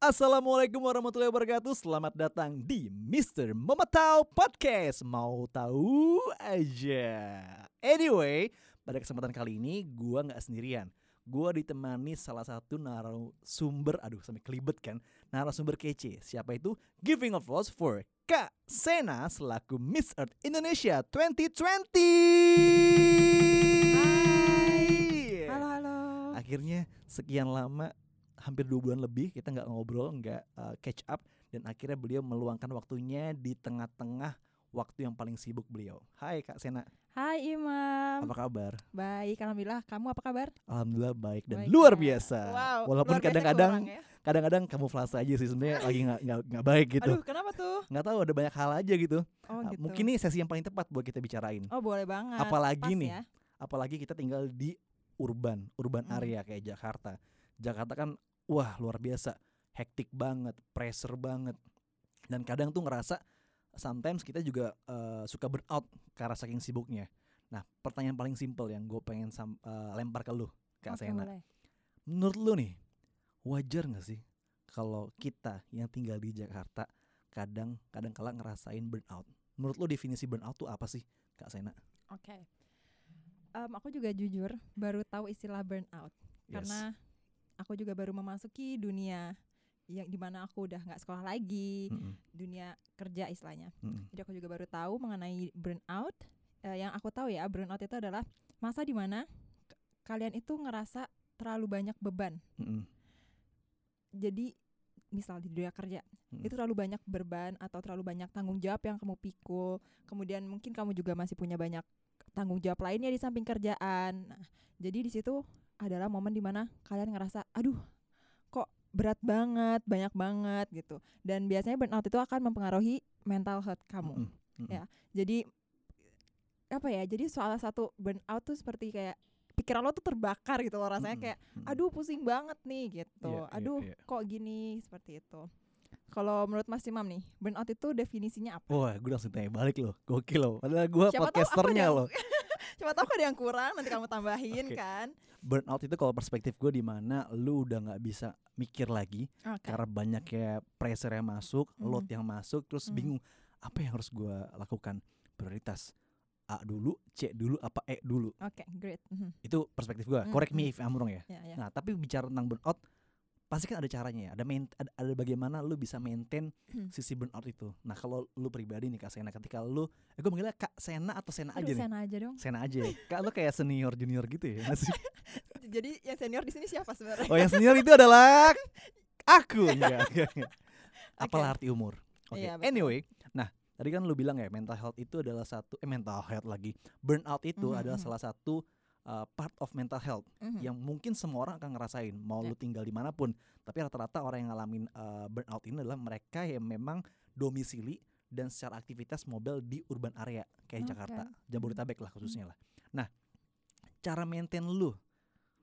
Assalamualaikum warahmatullahi wabarakatuh Selamat datang di Mr. Memetau Podcast Mau tahu aja Anyway, pada kesempatan kali ini gua nggak sendirian Gua ditemani salah satu narasumber Aduh sampai kelibet kan Narasumber kece Siapa itu? Giving applause for Kak Sena Selaku Miss Earth Indonesia 2020 Hai. Halo halo. Akhirnya sekian lama hampir dua bulan lebih kita nggak ngobrol nggak uh, catch up dan akhirnya beliau meluangkan waktunya di tengah-tengah waktu yang paling sibuk beliau. Hai Kak Sena, Hai Imam. apa kabar? Baik, alhamdulillah. Kamu apa kabar? Alhamdulillah baik dan Baik luar ya. biasa. Wow. Walaupun kadang-kadang ya. kadang-kadang kamu flase aja sih sebenarnya lagi nggak baik gitu. Aduh, kenapa tuh? Nggak tahu ada banyak hal aja gitu. Oh Uh, gitu. Mungkin ini sesi yang paling tepat buat kita bicarain. Oh boleh banget. Apalagi Pas nih, ya. Apalagi kita tinggal di urban, urban Mm. area kayak Jakarta. Jakarta kan wah luar biasa, hektik banget, pressure banget. Dan kadang tuh ngerasa sometimes kita juga eh, suka burn out karena saking sibuknya. Nah, pertanyaan paling simpel yang gue pengen sam- eh, lempar ke lu, Kak Oke, Sena. boleh. Menurut lu nih, wajar gak sih kalau kita yang tinggal di Jakarta kadang kadang kala ngerasain burnout? Menurut lu definisi burnout tuh apa sih, Kak Sena? Oke. Em, aku juga jujur baru tahu istilah burnout Yes. karena aku juga baru memasuki dunia yang di mana aku udah nggak sekolah lagi, Mm-mm, dunia kerja istilahnya. mm-mm. Jadi aku juga baru tahu mengenai burnout. Eh, yang aku tahu ya, burnout itu adalah masa di mana kalian itu ngerasa terlalu banyak beban. Mm-mm. Jadi misal di dunia kerja Mm. itu terlalu banyak beban atau terlalu banyak tanggung jawab yang kamu pikul. Kemudian mungkin kamu juga masih punya banyak tanggung jawab lainnya di samping kerjaan. Nah, jadi di situ adalah momen di mana kalian ngerasa, aduh, kok berat banget, banyak banget gitu. Dan biasanya burnout itu akan mempengaruhi mental health kamu. Mm-mm, mm-mm. Ya. Jadi apa ya? Jadi salah satu burnout tuh seperti kayak pikiran lo tuh terbakar gitu loh rasanya kayak aduh pusing banget nih gitu. Iya, iya, aduh iya. kok gini seperti itu. Kalau menurut Mas Imam nih, burnout itu definisinya apa? Wah, gue langsung tanya balik loh, gokil loh. Padahal gue podcasternya loh. Coba tahu ada yang kurang nanti kamu tambahin Oke. kan. Burnout itu kalau perspektif gue di mana lu udah nggak bisa mikir lagi Oke. karena banyaknya pressure yang masuk, Mhm. load yang masuk, terus Mhm. bingung apa yang harus gue lakukan. Prioritas A dulu, C dulu, apa E dulu. Oke, great. Mhm. Itu perspektif gue. Correct me mhm. if I'm wrong ya. Ya, ya. Nah, tapi bicara tentang burnout, pasti kan ada caranya ya. Ada main, ada, ada bagaimana lu bisa maintain Hmm. sisi burnout itu. Nah, kalau lu pribadi nih Kak Sena, ketika lu, eh, gue manggilnya Kak Sena atau Sena Aduh, aja nih? Sena aja dong. Sena aja ya. Kak lu kayak senior junior gitu ya. nggak sih? Jadi yang senior di sini siapa sebenarnya? Oh yang senior itu adalah aku enggak. enggak, enggak. Apalah arti umur. Oke. Iya, betul. anyway, nah tadi kan lu bilang ya mental health itu adalah satu eh mental health lagi. Burnout itu Mhm, adalah mhm. salah satu uh, part of mental health Mhm. yang mungkin semua orang akan ngerasain mau lu Ya. tinggal di mana pun. Tapi rata-rata orang yang ngalamin uh, burnout ini adalah mereka yang memang domisili dan secara aktivitas mobile di urban area kayak Oke. Jakarta, Jabodetabek lah khususnya lah. Nah, cara maintain lu,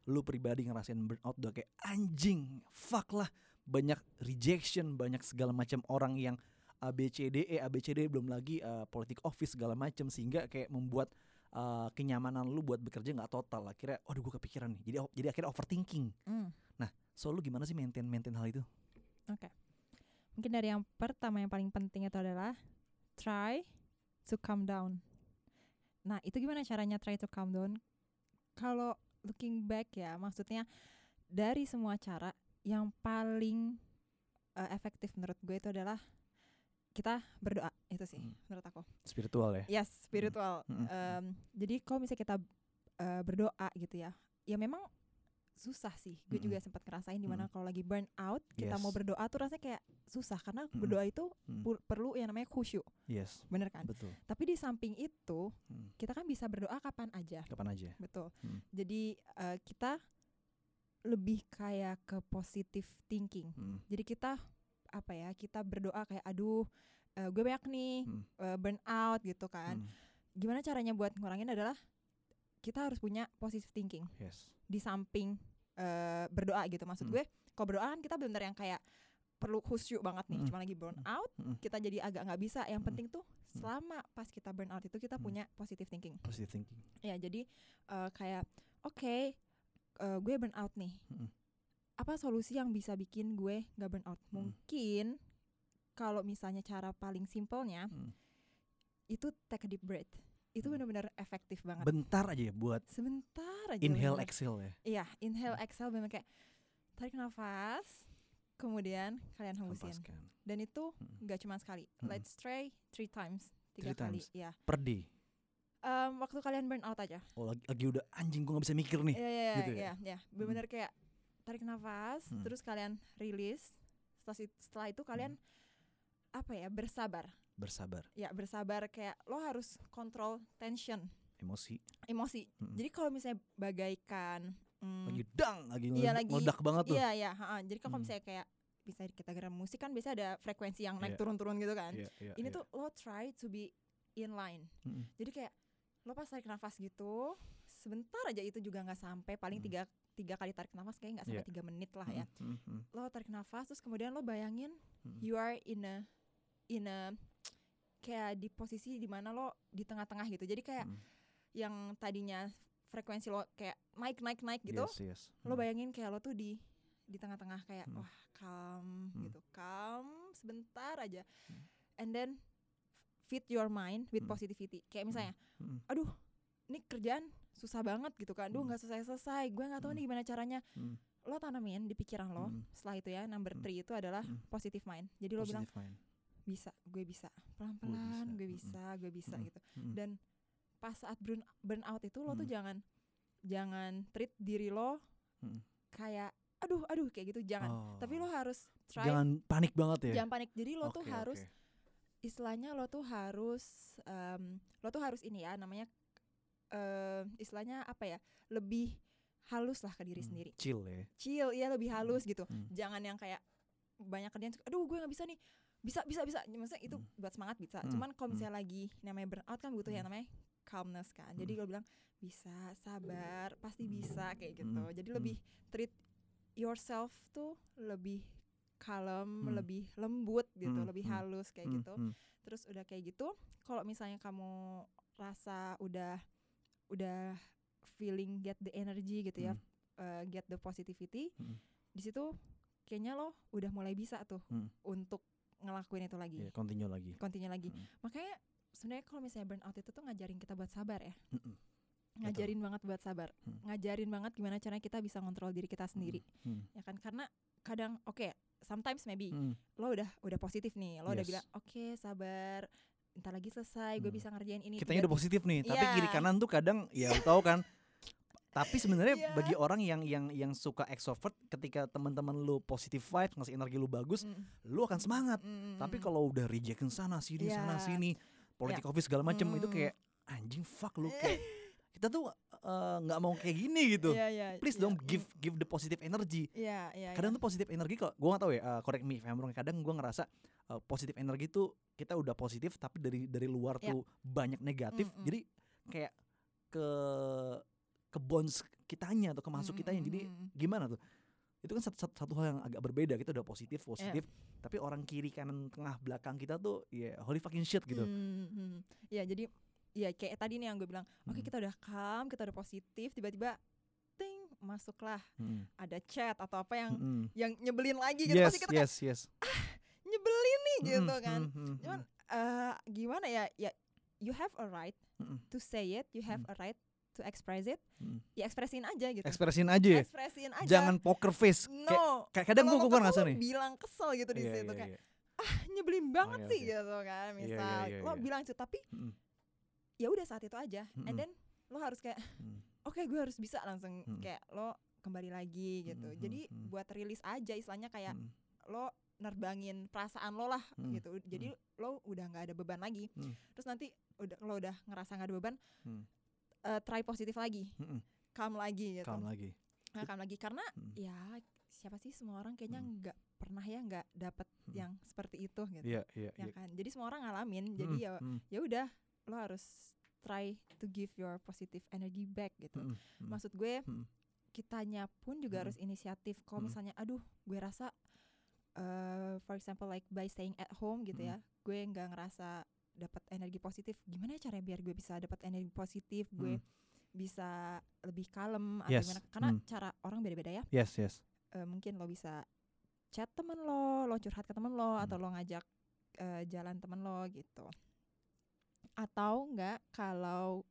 lu pribadi ngerasain burnout udah kayak anjing, fuck lah, banyak rejection, banyak segala macam orang yang ABCDE, ABCD belum lagi uh, politik office segala macam sehingga kayak membuat uh, kenyamanan lu buat bekerja nggak total. Akhirnya, waduh gue kepikiran nih. Jadi jadi akhirnya overthinking. Hmm. So lu gimana sih maintain maintain hal itu? Oke. Mungkin dari yang pertama yang paling penting itu adalah try to calm down. Nah, itu gimana caranya try to calm down? Kalau looking back ya, maksudnya dari semua cara yang paling eh, efektif menurut gue itu adalah kita berdoa itu sih Hmm. menurut aku. Spiritual ya. Yes, spiritual. Mm, mm, mm. Em, jadi kalau misalnya kita eh, berdoa gitu ya, ya memang susah sih. Gue Mm-mm. juga sempat ngerasain di mana kalau lagi burn out, kita Yes. mau berdoa tuh rasanya kayak susah karena Mm-mm. berdoa itu Mm. pu- perlu yang namanya khusyuk, Yes, bener kan? betul. Tapi di samping itu Hmm. kita kan bisa berdoa kapan aja, Kapan aja? betul. Mm. Jadi eh, kita lebih kayak ke positive thinking. Hmm. Jadi kita apa ya? Kita berdoa kayak aduh, eh, gue banyak nih Hmm. eh, burn out gitu kan. Hmm. Gimana caranya buat ngurangin adalah kita harus punya positive thinking Yes. di samping eh, berdoa gitu. Maksud Hmm. gue, kalau berdoa kan kita benar yang kayak perlu khusyuk banget nih. Mm-mm. Cuma lagi burn out, Mm-mm. kita jadi agak nggak bisa. Yang Mm-mm. penting tuh selama pas kita burn out itu kita Mm. punya positive thinking. Positive thinking. Ya, jadi eh, kayak oke, eh, gue burn out nih. Mm-mm. apa solusi yang bisa bikin gue nggak burn out? Hmm. Mungkin kalau misalnya cara paling simpelnya Hmm. itu take a deep breath. Itu Hmm. benar-benar efektif banget. Bentar aja ya buat Sebentar aja. inhale bener-bener. exhale ya. Iya, inhale exhale benar kayak tarik nafas, kemudian kalian hembusin. Hempaskan. Dan itu Hmm. nggak cuma sekali. Hmm. Let's try three times, tiga Three kali. times. Ya. Per day. Em, waktu kalian burn out aja. Oh lagi, lagi udah anjing gue gak bisa mikir nih. Iya, iya, gitu ya? iya, iya. Benar-benar kayak tarik nafas, Hmm. terus kalian rilis. Setelah, setelah itu kalian Hmm. Apa ya bersabar. Bersabar. Ya bersabar kayak lo harus kontrol tension, Emosi. emosi. Mm-mm. Jadi kalau misalnya bagaikan mm, Lagi dang, lagi Iya, lagi- ngeledak banget tuh. Iya iya, ha-ha. Jadi kalau Hmm. misalnya kayak bisa kita geram musik kan biasa ada frekuensi yang naik Iya. turun-turun gitu kan. Iya, iya, Ini iya. tuh lo try to be in line. Mm-mm. Jadi kayak lo pas tarik nafas gitu, sebentar aja itu juga nggak sampai paling Hmm. tiga tiga kali tarik nafas kayak nggak sampai Iya. tiga menit lah ya. Mm-mm, mm-mm, Lo tarik nafas terus kemudian lo bayangin mm-mm. you are in a in a kayak di posisi di mana lo di tengah-tengah gitu. Jadi kayak Mm. yang tadinya frekuensi lo kayak naik naik naik gitu, Yes, yes. lo Mm. bayangin kayak lo tuh di di tengah-tengah kayak Hmm. wah calm Hmm. gitu calm sebentar aja Hmm. and then feed your mind with Hmm. positivity kayak misalnya Mm-mm. aduh ini kerjaan susah banget gitu kan duh Hmm. nggak selesai selesai gue nggak tahu Hmm. nih gimana caranya Mm. lo tanamin di pikiran lo Hmm. setelah itu ya number Hmm. three itu adalah Hmm. positive mind jadi lo bilang Positive mind. Bisa gue bisa pelan pelan gue bisa. bisa gue bisa gitu dan pas saat burn burnout itu lo tuh Hmm. jangan jangan treat diri lo Hmm. kayak aduh aduh kayak gitu jangan tapi lo Oh. harus try jangan panik banget ya. jangan panik jadi lo tuh Oke, harus istilahnya lo tuh harus em, lo tuh harus ini ya namanya eh istilahnya apa ya lebih halus lah ke diri Hmm, sendiri Chill ya. chill ya lebih halus gitu Hmm. jangan yang kayak banyak kerjaan aduh gue nggak bisa nih bisa bisa bisa maksudnya itu Hmm. buat semangat bisa Hmm, cuman kalau hmm. misalnya lagi namanya burnout kan butuh yang Hmm. namanya calmness kan jadi Hmm. gue bilang bisa sabar pasti bisa kayak gitu Hmm, jadi hmm. lebih treat yourself tuh lebih kalem Hmm. lebih lembut gitu Hmm, lebih hmm. halus kayak Mm, gitu mm. terus udah kayak gitu kalau misalnya kamu rasa udah udah feeling get the energy gitu ya Mm. uh, get the positivity Mm. di situ kayaknya lo udah mulai bisa tuh Mm. untuk ngelakuin itu lagi Iya, continue lagi. continue lagi Mm. makanya sebenarnya kalau misalnya burnout itu tuh ngajarin kita buat sabar ya Mm-mm. ngajarin banget buat sabar Mm. ngajarin banget gimana caranya kita bisa ngontrol diri kita sendiri Mm. ya kan karena kadang oke sometimes maybe Mm. lo udah udah positif nih lo udah Yes. bilang oke sabar entar lagi selesai gue Hmm. bisa ngerjain ini Kitanya udah positif nih, tapi Iya. kiri kanan tuh kadang ya lu tahu kan. Tapi sebenarnya Iya. bagi orang yang yang yang suka extrovert ketika teman-teman lu positive vibe, ngasih energi lu bagus, Mm, lu akan semangat. mm, Tapi mm, kalau udah rejection sana sini sana Iya. sini, politik office segala macem itu Mm. kayak anjing fuck lu kayak kita tuh eh, nggak mau kayak gini gitu. Iya, iya, Please iya, dong mm, give give the positive energy. Iya, iya. Kadang tuh positif energi kok, gue gak tahu ya, uh, correct me if I'm wrong. Kadang gue ngerasa uh, positif energi tuh kita udah positif, tapi dari dari luar Ya. tuh banyak negatif. Mm-mm. Jadi kayak ke ke bonds kitanya atau ke masuk Mm, kitanya. mm, Jadi mm, mm. gimana tuh? Itu kan satu, satu, satu hal yang agak berbeda. Kita udah positif, Ya. positif. Tapi orang kiri, kanan, tengah, belakang kita tuh ya holy fucking shit gitu. Hmm, hmm. Ya jadi ya kayak tadi nih yang gue bilang, oke Hmm. kita udah calm, kita udah positif, tiba-tiba ting masuklah Mm. ada chat atau apa yang Mm-mm. yang nyebelin lagi gitu Yes, pasti kita yes, yes. nyebelin nih gitu Mm-mm, kan. mm-mm, Cuman eh gimana ya ya you have a right mm-mm, to say it, you have Mm. a right to express it. mm. Ya ekspresin aja gitu. Ekspresin aja. Ekspresin aja. Jangan poker face. No. kayak kadang gue ngerasa lo nih. bilang kesel gitu di Iya, situ iya, kayak iya. nyebelin banget iya, sih oke. gitu kan Iya, misal iya, iya, lo iya. bilang itu tapi Mm-mm, ya udah saat itu aja Mm-mm. and then lo harus kayak mm. oke gue harus bisa langsung Mm. kayak lo kembali lagi gitu Mm, jadi mm, mm. buat rilis aja istilahnya kayak Mm. lo nerbangin perasaan lo lah Mm, gitu jadi lo udah nggak ada beban lagi Mm. terus nanti udah lo udah ngerasa nggak ada beban Mm. Eh, try positif lagi Mm-mm. calm lagi gitu Calm lagi. Nah, calm lagi karena Mm. ya siapa sih semua orang kayaknya Mm. nggak pernah ya nggak dapet Mm. yang seperti itu gitu Iya, iya, ya iya. kan jadi semua orang ngalamin jadi Mm, ya mm, ya udah lo harus try to give your positive energy back gitu mm, mm. maksud gue Mm. kitanya pun juga Mm. harus inisiatif kalau Mm. misalnya aduh gue rasa eh for example like by staying at home gitu Mm. ya gue nggak ngerasa dapat energi positif gimana ya caranya biar gue bisa dapat energi positif gue Mm. bisa lebih kalem atau Yes, gimana karena mm. cara orang beda-beda ya Yes, yes. eh, mungkin lo bisa chat temen lo lo curhat ke temen lo Hmm. atau lo ngajak eh, jalan temen lo gitu atau enggak kalau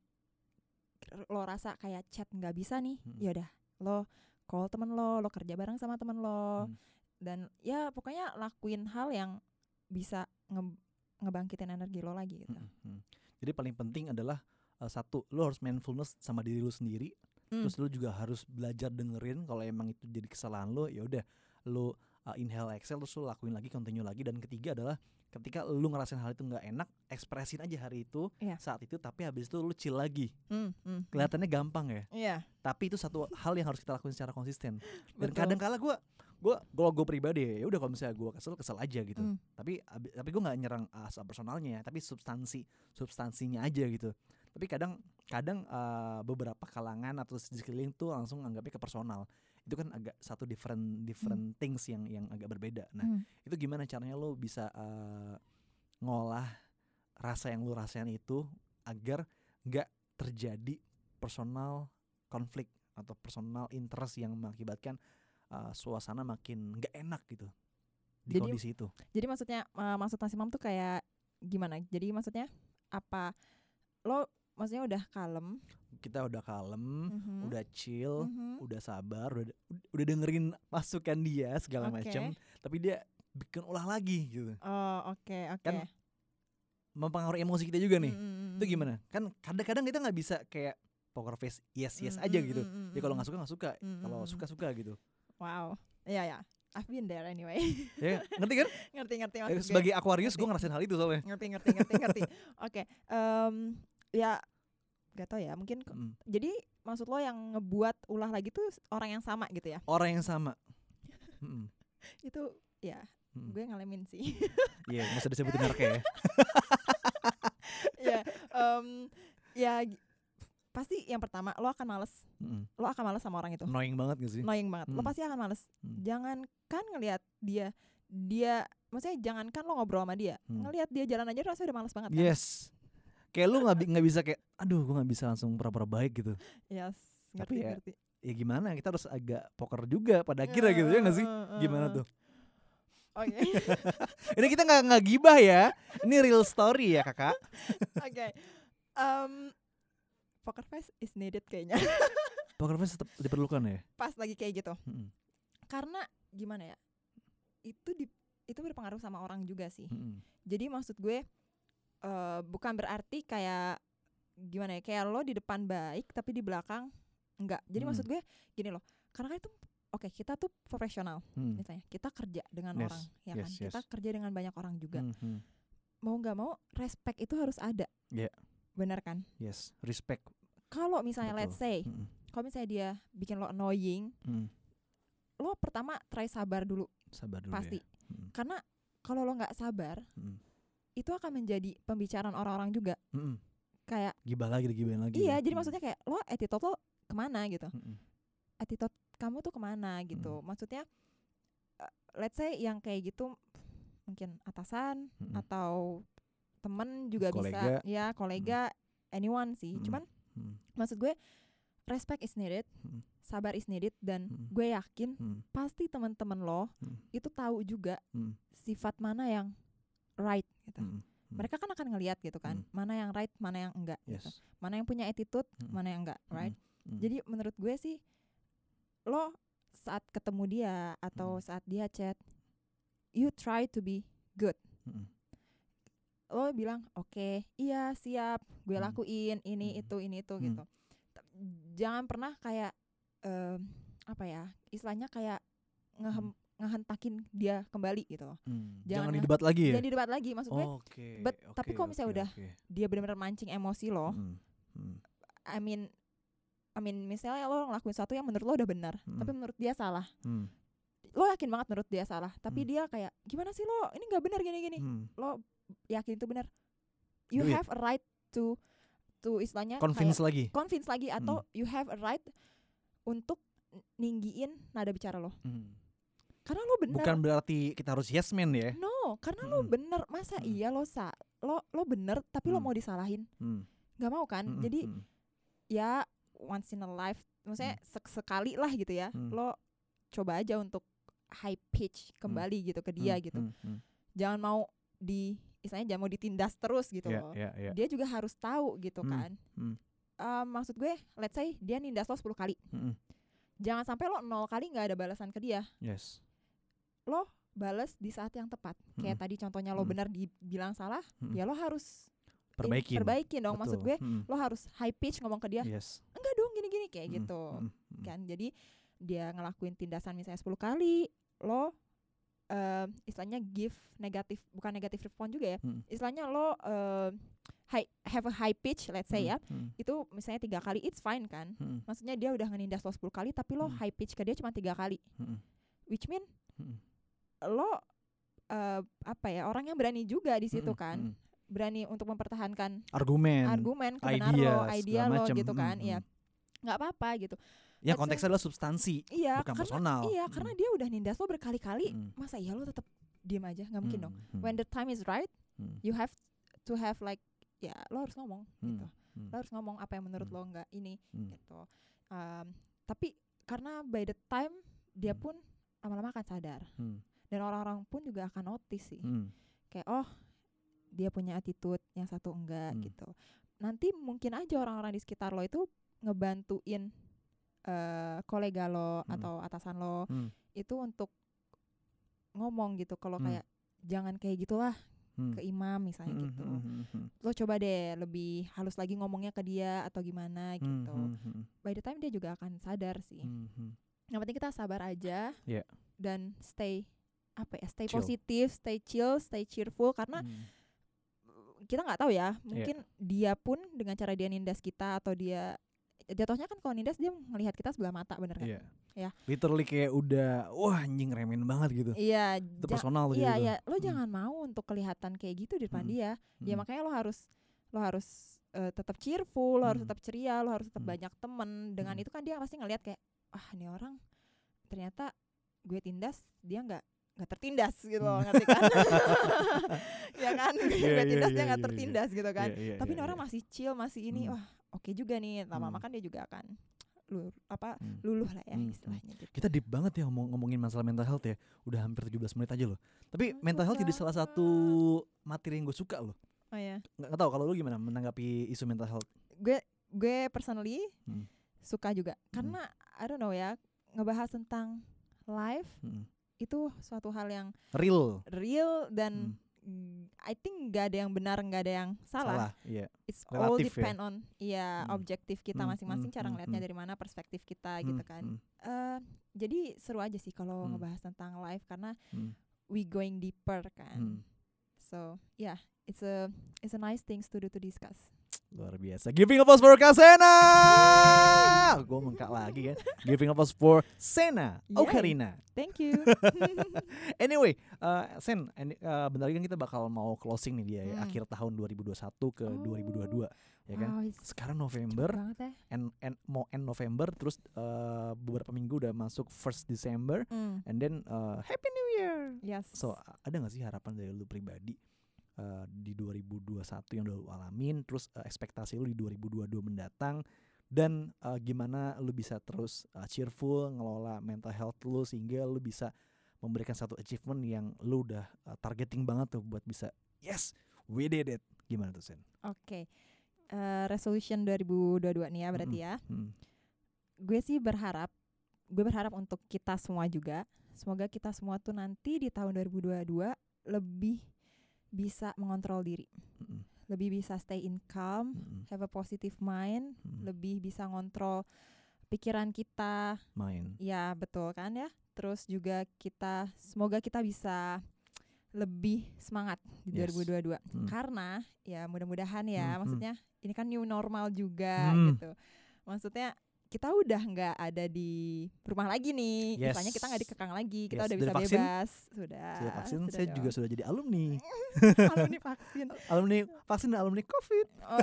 lo rasa kayak chat nggak bisa nih Hmm. ya udah lo call temen lo lo kerja bareng sama temen lo Hmm. dan ya pokoknya lakuin hal yang bisa nge- ngebangkitin energi lo lagi gitu Mm, mm. Jadi paling penting adalah uh, satu, lu harus mindfulness sama diri lu sendiri. Hmm. Terus lu juga harus belajar dengerin kalau emang itu jadi kesalahan lu, ya udah lu uh, inhale exhale terus lu lakuin lagi, continue lagi. Dan ketiga adalah ketika lu ngerasain hal itu nggak enak, ekspresin aja hari itu Iya. saat itu. Tapi habis itu lu chill lagi. Hmm, hmm. Kelihatannya gampang ya, Iya, tapi itu satu hal yang harus kita lakuin secara konsisten. Dan kadang kala gue gua kalau gue pribadi ya udah kalau misalnya gue kesel kesel aja gitu Hmm. tapi tapi gue nggak nyerang asal personalnya tapi substansi substansinya aja gitu tapi kadang kadang uh, beberapa kalangan atau sekeliling tuh langsung anggapnya ke personal itu kan agak satu different different things yang yang agak berbeda nah Hmm. itu gimana caranya lo bisa uh, ngolah rasa yang lo rasain itu agar nggak terjadi personal konflik atau personal interest yang mengakibatkan uh, suasana makin nggak enak gitu di Jadi- kondisi itu Jadi maksudnya eh, maksud Nasi Mam tuh kayak gimana? Jadi maksudnya apa? Lo maksudnya udah kalem, kita udah kalem mhm, udah chill mhm, udah sabar udah udah dengerin masukan dia segala Oke. macam tapi dia bikin ulah lagi gitu Oh oke oke. Kan mempengaruhi emosi kita juga nih Mm, itu mm, gimana kan kadang-kadang kita nggak bisa kayak poker face yes yes mm, aja mm, gitu mm, mm, ya kalau mm. nggak suka nggak suka Mm, kalau suka suka gitu Wow. Iya ya. I've been there anyway. ya ngerti kan ngerti ngerti Ya, maksud gue. sebagai Aquarius gue ngerasain hal itu soalnya ngerti ngerti ngerti ngerti. Oke. em, ya gak tau ya mungkin Mm. jadi maksud lo yang ngebuat ulah lagi tuh orang yang sama gitu ya orang yang sama Mm-mm. itu ya Mm-mm. gue ngalamin sih Iya, nggak usah disebutin mereknya ya. ya em, ya pasti yang pertama lo akan males Mm-mm. lo akan males sama orang itu Annoying banget gak sih? annoying banget lo Hmm. pasti akan males Hmm. jangankan ngelihat dia dia maksudnya jangankan lo ngobrol sama dia Hmm. ngelihat dia jalan aja rasanya udah males banget kan Yes. Kayak lu nggak nggak bisa kayak, aduh, gue nggak bisa langsung pura-pura baik gitu. yes Tapi ngerti ya, ngerti Ya gimana? Kita harus agak poker juga pada akhirnya gitu ya nggak sih? Gimana tuh? oke Ini kita nggak nggak gibah ya. Ini real story ya kakak. oke Em, poker face is needed kayaknya Poker face tetap diperlukan ya. pas lagi kayak gitu Mm-mm. karena gimana ya itu di itu berpengaruh sama orang juga sih Mm-mm. jadi maksud gue eh bukan berarti kayak gimana ya kayak lo di depan baik tapi di belakang enggak jadi Hmm. maksud gue gini loh karena kan itu oke kita tuh profesional Hmm. misalnya kita kerja dengan Yes, orang ya yes, kan yes. kita kerja dengan banyak orang juga Hmm, hmm. mau nggak mau respect itu harus ada Iya. benar kan Yes, respect. kalau misalnya let's Betul. say Mm-mm. kalau misalnya dia bikin lo annoying Mm. lo pertama try sabar dulu Sabar dulu pasti ya. Mm. karena kalau lo nggak sabar Mm. Itu akan menjadi pembicaraan orang-orang juga Mm-mm. kayak Gibah lagi, digibahin lagi. iya ya. jadi Mm. maksudnya kayak lo attitude lo ke mana gitu Mm-mm. attitude kamu tuh ke mana gitu maksudnya eh, let's say yang kayak gitu mungkin atasan Mm-mm. atau temen juga Kolega. bisa ya kolega anyone sih Mm. cuman Mm. maksud gue respect is needed Mm. sabar is needed dan Mm. gue yakin Mm. pasti teman-teman lo Mm. itu tahu juga Mm. sifat mana yang right gitu Mm. Mm. mereka kan akan ngelihat gitu kan Mm. mana yang right mana yang enggak gitu Yes. mana yang punya attitude Mm. mana yang enggak right Mm. jadi menurut gue sih lo saat ketemu dia atau Mm. saat dia chat you try to be good Mm. lo bilang oke iya siap gue Mm. lakuin ini Mm. itu ini itu Mm. gitu jangan pernah kayak em, apa ya istilahnya kayak ngehem ngehentakin dia kembali gitu loh Mm. Jangan Jangan didebat lagi ya. jadi debat lagi maksud gue Oke. but- tapi oke, kalau misalnya oke, udah oke. dia benar-benar mancing emosi lo Mm. Mm. I mean I mean misalnya lo ngelakuin sesuatu yang menurut lo udah benar Mm. tapi menurut dia salah Mm. lo yakin banget menurut dia salah tapi Hmm. dia kayak gimana sih lo ini nggak benar gini gini Mm. lo yakin itu benar you Do it. have a right to to istilahnya Convince kayak lagi. convince lagi atau Hmm. you have a right untuk ninggiin nada bicara lo Mm. Karena lo bener Bukan berarti kita harus yes man ya. no karena lo Mm. bener masa Mm. iya lo sa lo lo bener tapi lo Mm. mau disalahin Mm. nggak mau kan Mm, jadi mm, ya once in a life maksudnya sek- sekali lah gitu ya Hmm. lo coba aja untuk high pitch kembali gitu ke dia Hmm, gitu hmm, hmm. jangan mau di istilahnya jangan mau ditindas terus gitu Iya, loh iya, iya. dia juga harus tahu gitu Hmm, kan hmm. Eh, maksud gue let's say dia nindas lo 10 kali Hmm, hmm. jangan sampai lo nol kali nggak ada balasan ke dia Yes. Lo bales di saat yang tepat kayak Mm-mm. tadi contohnya lo Mm. benar dibilang salah Mm-mm. ya lo harus in- Perbaikin. dong maksud Betul. gue Hmm, lo harus high pitch ngomong ke dia Yes. enggak dong gini-gini kayak Hmm, gitu hmm, hmm. kan jadi dia ngelakuin tindasan misalnya 10 kali lo eh, istilahnya give negatif bukan negatif respon juga ya Hmm. istilahnya lo eh, high have a high pitch let's say ya Hmm, itu misalnya tiga kali it's fine kan hmm, maksudnya dia udah ngenindas lo 10 kali tapi lo Hmm. high pitch ke dia cuma tiga kali hmm, which mean hmm. Lo eh, apa ya orang yang berani juga di situ Hmm, kan. berani untuk mempertahankan Argumen. argumen idea, lo idea lo macem. gitu kan. hmm. iya. Nggak apa-apa gitu. Ya say- konteksnya adalah substansi, iya bukan karena personal. iya Hmm, karena dia udah nindas lo berkali-kali hmm, masa iya lo tetap diem aja? Nggak mungkin dong. Hmm, hmm, when the time is right hmm, you have to have like ya lo harus ngomong hmm, gitu. Hmm, lo harus ngomong apa yang menurut Hmm. lo nggak ini hmm. gitu. Um, tapi karena by the time dia pun lama-lama akan sadar. Hmm, dan orang-orang pun juga akan notice sih hmm, kayak oh dia punya attitude yang satu enggak Hmm. gitu nanti mungkin aja orang-orang di sekitar lo itu ngebantuin eh kolega lo Hmm. atau atasan lo Hmm. itu untuk ngomong gitu kalau Hmm. kayak jangan kayak gitulah hmm. ke imam misalnya Hmm, gitu hmm, hmm, hmm, lo coba deh lebih halus lagi ngomongnya ke dia atau gimana hmm, gitu by the time dia juga akan sadar sih yang penting kita sabar aja Iya. dan stay apa ya stay Chill. positif stay chill stay cheerful karena Hmm. kita nggak tahu ya mungkin dia pun dengan cara dia nindas kita atau dia jatuhnya kan kalau nindas dia melihat kita sebelah mata bener kan Iya. Ya. Literally kayak udah wah anjing remen banget gitu. iya Itu personal tuh iya gitu. iya lo Hmm. jangan mau untuk kelihatan kayak gitu di depan Hmm. dia ya Hmm. makanya lo harus lo harus eh, tetap cheerful lo harus Hmm. tetap ceria lo harus tetap Hmm. banyak temen dengan Hmm. itu kan dia pasti ngelihat kayak ah ini orang ternyata gue tindas dia nggak nggak tertindas gitu loh ngerti kan ya kan gue Iya, iya, tindas dia iya, nggak iya, iya. tertindas gitu kan Iya, tapi ini orang masih chill masih ini Hmm. wah oke juga nih lama-lama Hmm. kan dia juga akan lur apa Hmm. luluh lah ya Hmm, hmm. istilahnya gitu Kita deep banget ya ngomong ngomongin masalah mental health ya. Udah hampir 17 menit aja loh. Tapi Hmm, mental health jadi salah satu materi yang gue suka loh. oh ya Nggak, nggak tahu kalau lu gimana menanggapi isu mental health. gue gue personally Hmm. suka juga karena I don't know ya ngebahas tentang life Hmm. Itu suatu hal yang Real. real dan Hmm. mm, I think nggak ada yang benar nggak ada yang salah, Salah. Iya. it's all Relatif ya. depend on ya Hmm. objektif kita Hmm, masing-masing hmm, cara hmm, ngelihatnya hmm. dari mana perspektif kita gitu Hmm, kan hmm, Eh, jadi seru aja sih kalau Hmm. ngebahas tentang life karena hmm, we going deeper kan hmm. so yeah it's a it's a nice things to do to discuss Luar biasa. Giving applause for Kasena. Gue mengkak lagi kan. Giving applause for Sena Yay. Okarina. thank you Anyway, uh, Sen, uh, bentar lagi kan kita bakal mau closing nih dia ya, Hmm. akhir tahun 2021 ke Oh. 2022, ya kan? wow Sekarang November, ya end, end, mau end November, terus uh, beberapa minggu udah masuk first December, Mm, and then uh, Happy New Year. yes So ada gak sih harapan dari lu pribadi uh, di 2021 yang udah lu alamin, terus uh, ekspektasi lu di 2022 mendatang, dan uh, gimana lu bisa terus uh, cheerful ngelola mental health lu sehingga lu bisa memberikan satu achievement yang lu udah uh, targeting banget tuh buat bisa yes we did it gimana tuh Sen? Oke. Eh, resolution 2022 nih ya berarti ya. Hmm. Gue sih berharap gue berharap untuk kita semua juga semoga kita semua tuh nanti di tahun 2022 lebih bisa mengontrol diri, Mm-mm. lebih bisa stay in calm, Mm-mm. have a positive mind, Mm. lebih bisa ngontrol pikiran kita. main Ya, betul kan ya? Terus juga kita semoga kita bisa lebih semangat di Yes. 2022 Hmm. karena ya mudah-mudahan ya Hmm, hmm. maksudnya ini kan new normal juga Hmm. gitu maksudnya kita udah nggak ada di rumah lagi nih Yes. misalnya kita nggak dikekang lagi kita Yes. udah bisa vaksin? bebas sudah sudah vaksin sudah saya juga dong. sudah jadi alumni alumni vaksin alumni vaksin dan alumni covid Oh,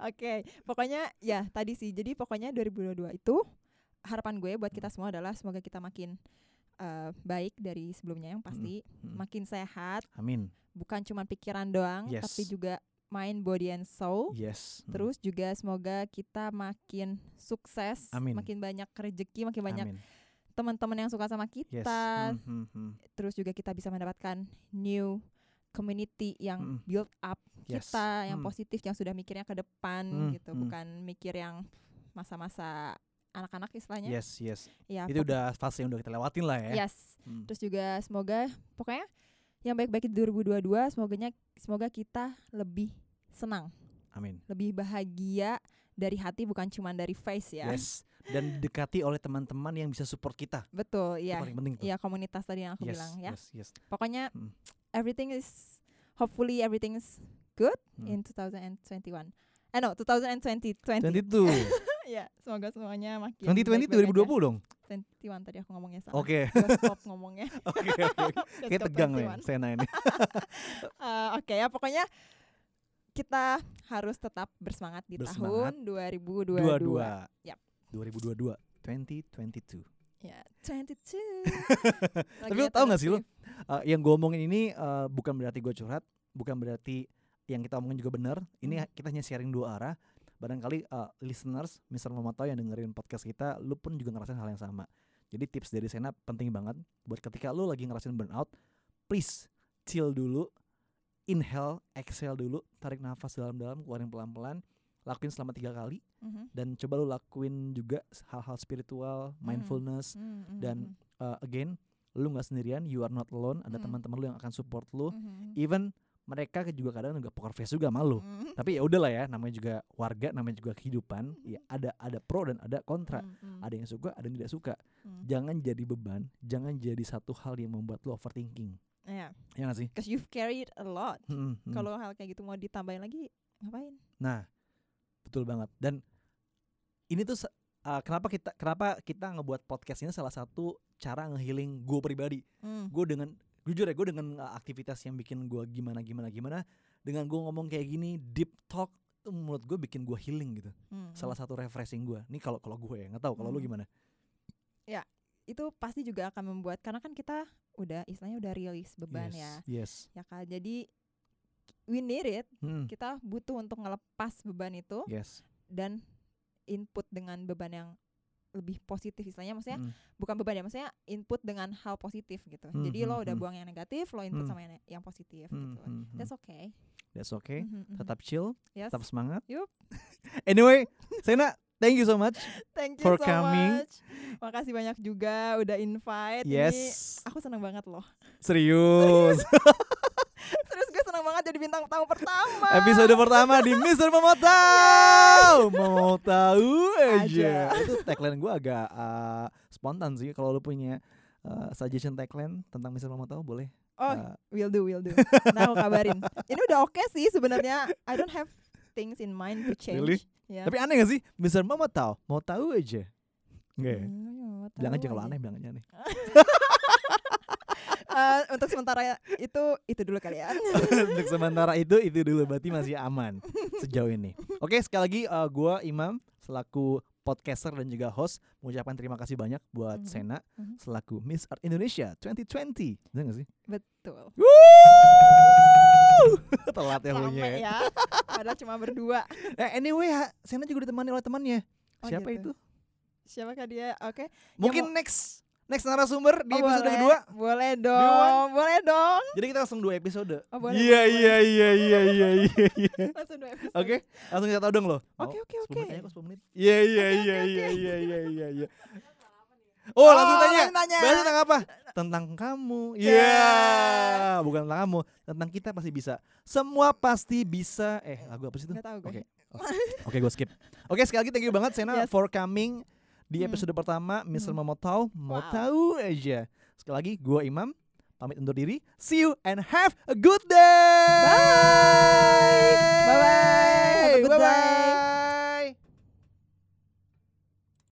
oke pokoknya ya tadi sih jadi pokoknya 2022 itu harapan gue buat kita semua adalah semoga kita makin eh, baik dari sebelumnya yang pasti Hmm. makin sehat amin bukan cuma pikiran doang Yes. tapi juga mind body and soul yes Hmm. terus juga semoga kita makin sukses Amin. makin banyak rezeki makin banyak teman-teman yang suka sama Yes. kita. Hmm, hmm, hmm. Terus juga kita bisa mendapatkan new community yang Mm-mm. build up Yes. kita yang Hmm. positif yang sudah mikirnya ke depan Hmm, gitu, hmm. bukan mikir yang masa-masa anak-anak istilahnya. Yes, yes. Ya, Itu udah fase yang udah kita lewatin lah ya. Yes. Hmm. Terus juga semoga pokoknya yang baik-baik di 2022 semoganya semoga kita lebih senang, Amin. lebih bahagia dari hati bukan cuma dari face ya. Yes. Dan didekati oleh teman-teman yang bisa support kita. Betul, iya. paling penting tuh. Iya, komunitas tadi yang aku yes, bilang ya. Yes, yes. Pokoknya Hmm. everything is hopefully everything is good Hmm. in 2021. Eh no, 2020. 20. 22. Iya, semoga semuanya makin 2020 baik-baik aja. 2020 dong. 21 tadi aku ngomongnya salah. Oke. Stop ngomongnya. Oke, oke. Kayak go tegang nih 21. Sena ini. Eh, Oke ya, pokoknya kita harus tetap bersemangat di Bersemangat. tahun 2022. 22. Yap. 2022. 2022. Ya, 22. Tapi lo tau gak sih lo? Uh, yang gue omongin ini uh, bukan berarti gue curhat, bukan berarti yang kita omongin juga benar. Ini Hmm. kita hanya sharing dua arah. Barangkali uh, listeners, Mr. Momoto yang dengerin podcast kita, lu pun juga ngerasain hal yang sama. Jadi tips dari Sena penting banget buat ketika lu lagi ngerasain burnout, please chill dulu, inhale, exhale dulu, tarik nafas dalam-dalam, keluarin pelan-pelan, lakuin selama tiga kali Mhm. dan coba lu lakuin juga hal-hal spiritual, Hmm. mindfulness, Mm, mm, dan mm, uh, again lu nggak sendirian you are not alone ada Mm. teman-teman lu yang akan support lu mhm, even mereka juga kadang juga poker face juga malu mm, tapi ya udahlah ya namanya juga warga namanya juga kehidupan ya ada ada pro dan ada kontra. Mm, mm, ada yang suka ada yang tidak suka. Mm. jangan jadi beban jangan jadi satu hal yang membuat lu overthinking. Ya, ya gak sih? Cause you've carried a lot. Hmm, hmm. Kalau hal kayak gitu mau ditambahin lagi, ngapain? nah betul banget. Dan ini tuh uh, kenapa kita kenapa kita ngebuat podcast ini salah satu cara ngehealing gue pribadi. Mm, gue dengan jujur ya gue dengan uh, aktivitas yang bikin gue gimana gimana gimana dengan gue ngomong kayak gini deep talk tuh menurut gue bikin gue healing gitu. Mm, salah satu refreshing gue nih kalau kalau gue ya nggak tahu kalau lu Hmm. gimana? Itu pasti juga akan membuat karena kan kita udah istilahnya udah rilis beban yes, ya yes. Ya kan jadi we need it. Hmm, kita butuh untuk ngelepas beban itu yes. dan input dengan beban yang lebih positif istilahnya maksudnya Hmm, bukan beban ya maksudnya input dengan hal positif gitu. Hmm, jadi lo hmm, udah hmm. buang yang negatif lo input Hmm. sama yang, yang positif hmm, gitu. hmm, hmm. that's okay. That's okay. Mhm. tetap chill yes. tetap semangat. Yup. anyway Sena thank you so much thank you for so coming. much. Makasih banyak juga udah invite. Ini yes. aku seneng banget loh. Serius. Terus gue seneng banget jadi bintang tamu pertama. Episode pertama di Mister mau tahu mau tahu aja. Aja. itu tagline gue agak uh, spontan sih kalau lu punya uh, suggestion tagline tentang Mister mau tahu boleh oh Uh, will do will do. Nah aku kabarin. Ini udah oke sih sebenarnya. I don't have things in mind to change. Really? Ya. tapi aneh gak sih? Mister mau tahu mau tahu aja. Enggak ya? Hmm, bilang aja kalau aneh bilang aja aneh Eh, untuk sementara itu itu dulu kalian untuk sementara itu itu dulu. Berarti masih aman sejauh ini. Oke sekali lagi uh, gue Imam selaku podcaster dan juga host mengucapkan terima kasih banyak buat Mhm. Sena Mhm. selaku Miss Art Indonesia 2020 bener gak sih? Betul. Telat ya punya ya. ya. Padahal cuma berdua. Eh, anyway Sena juga ditemani oleh temannya. Oh, siapa gitu. itu? Siapakah dia? Oke. Mungkin next next narasumber di Oh, episode boleh. kedua boleh dong boleh dong jadi kita langsung dua episode Oh, boleh, iya boleh, iya iya iya iya iya iya langsung dua episode. Oke, langsung kita tahu dong loh. Oke, oke, 10 oke. menit aja kok 10 menit. Iya iya iya iya iya iya iya iya. Oh, langsung tanya. langsung tanya. Bahas tentang apa? Tentang kamu. Iya, Yeah. bukan tentang kamu, tentang kita pasti bisa. Semua pasti bisa. Eh, lagu apa sih itu? Oke. Oh, Oke, gue skip. Oke, sekali lagi thank you banget Sena Yes. for coming di hmm. episode hmm. pertama, Mister hmm. mau tahu, mau wow. tahu aja. Sekali lagi, gue Imam pamit undur diri. See you and have a good day. Bye. Bye bye. Have a good bye, -bye. day.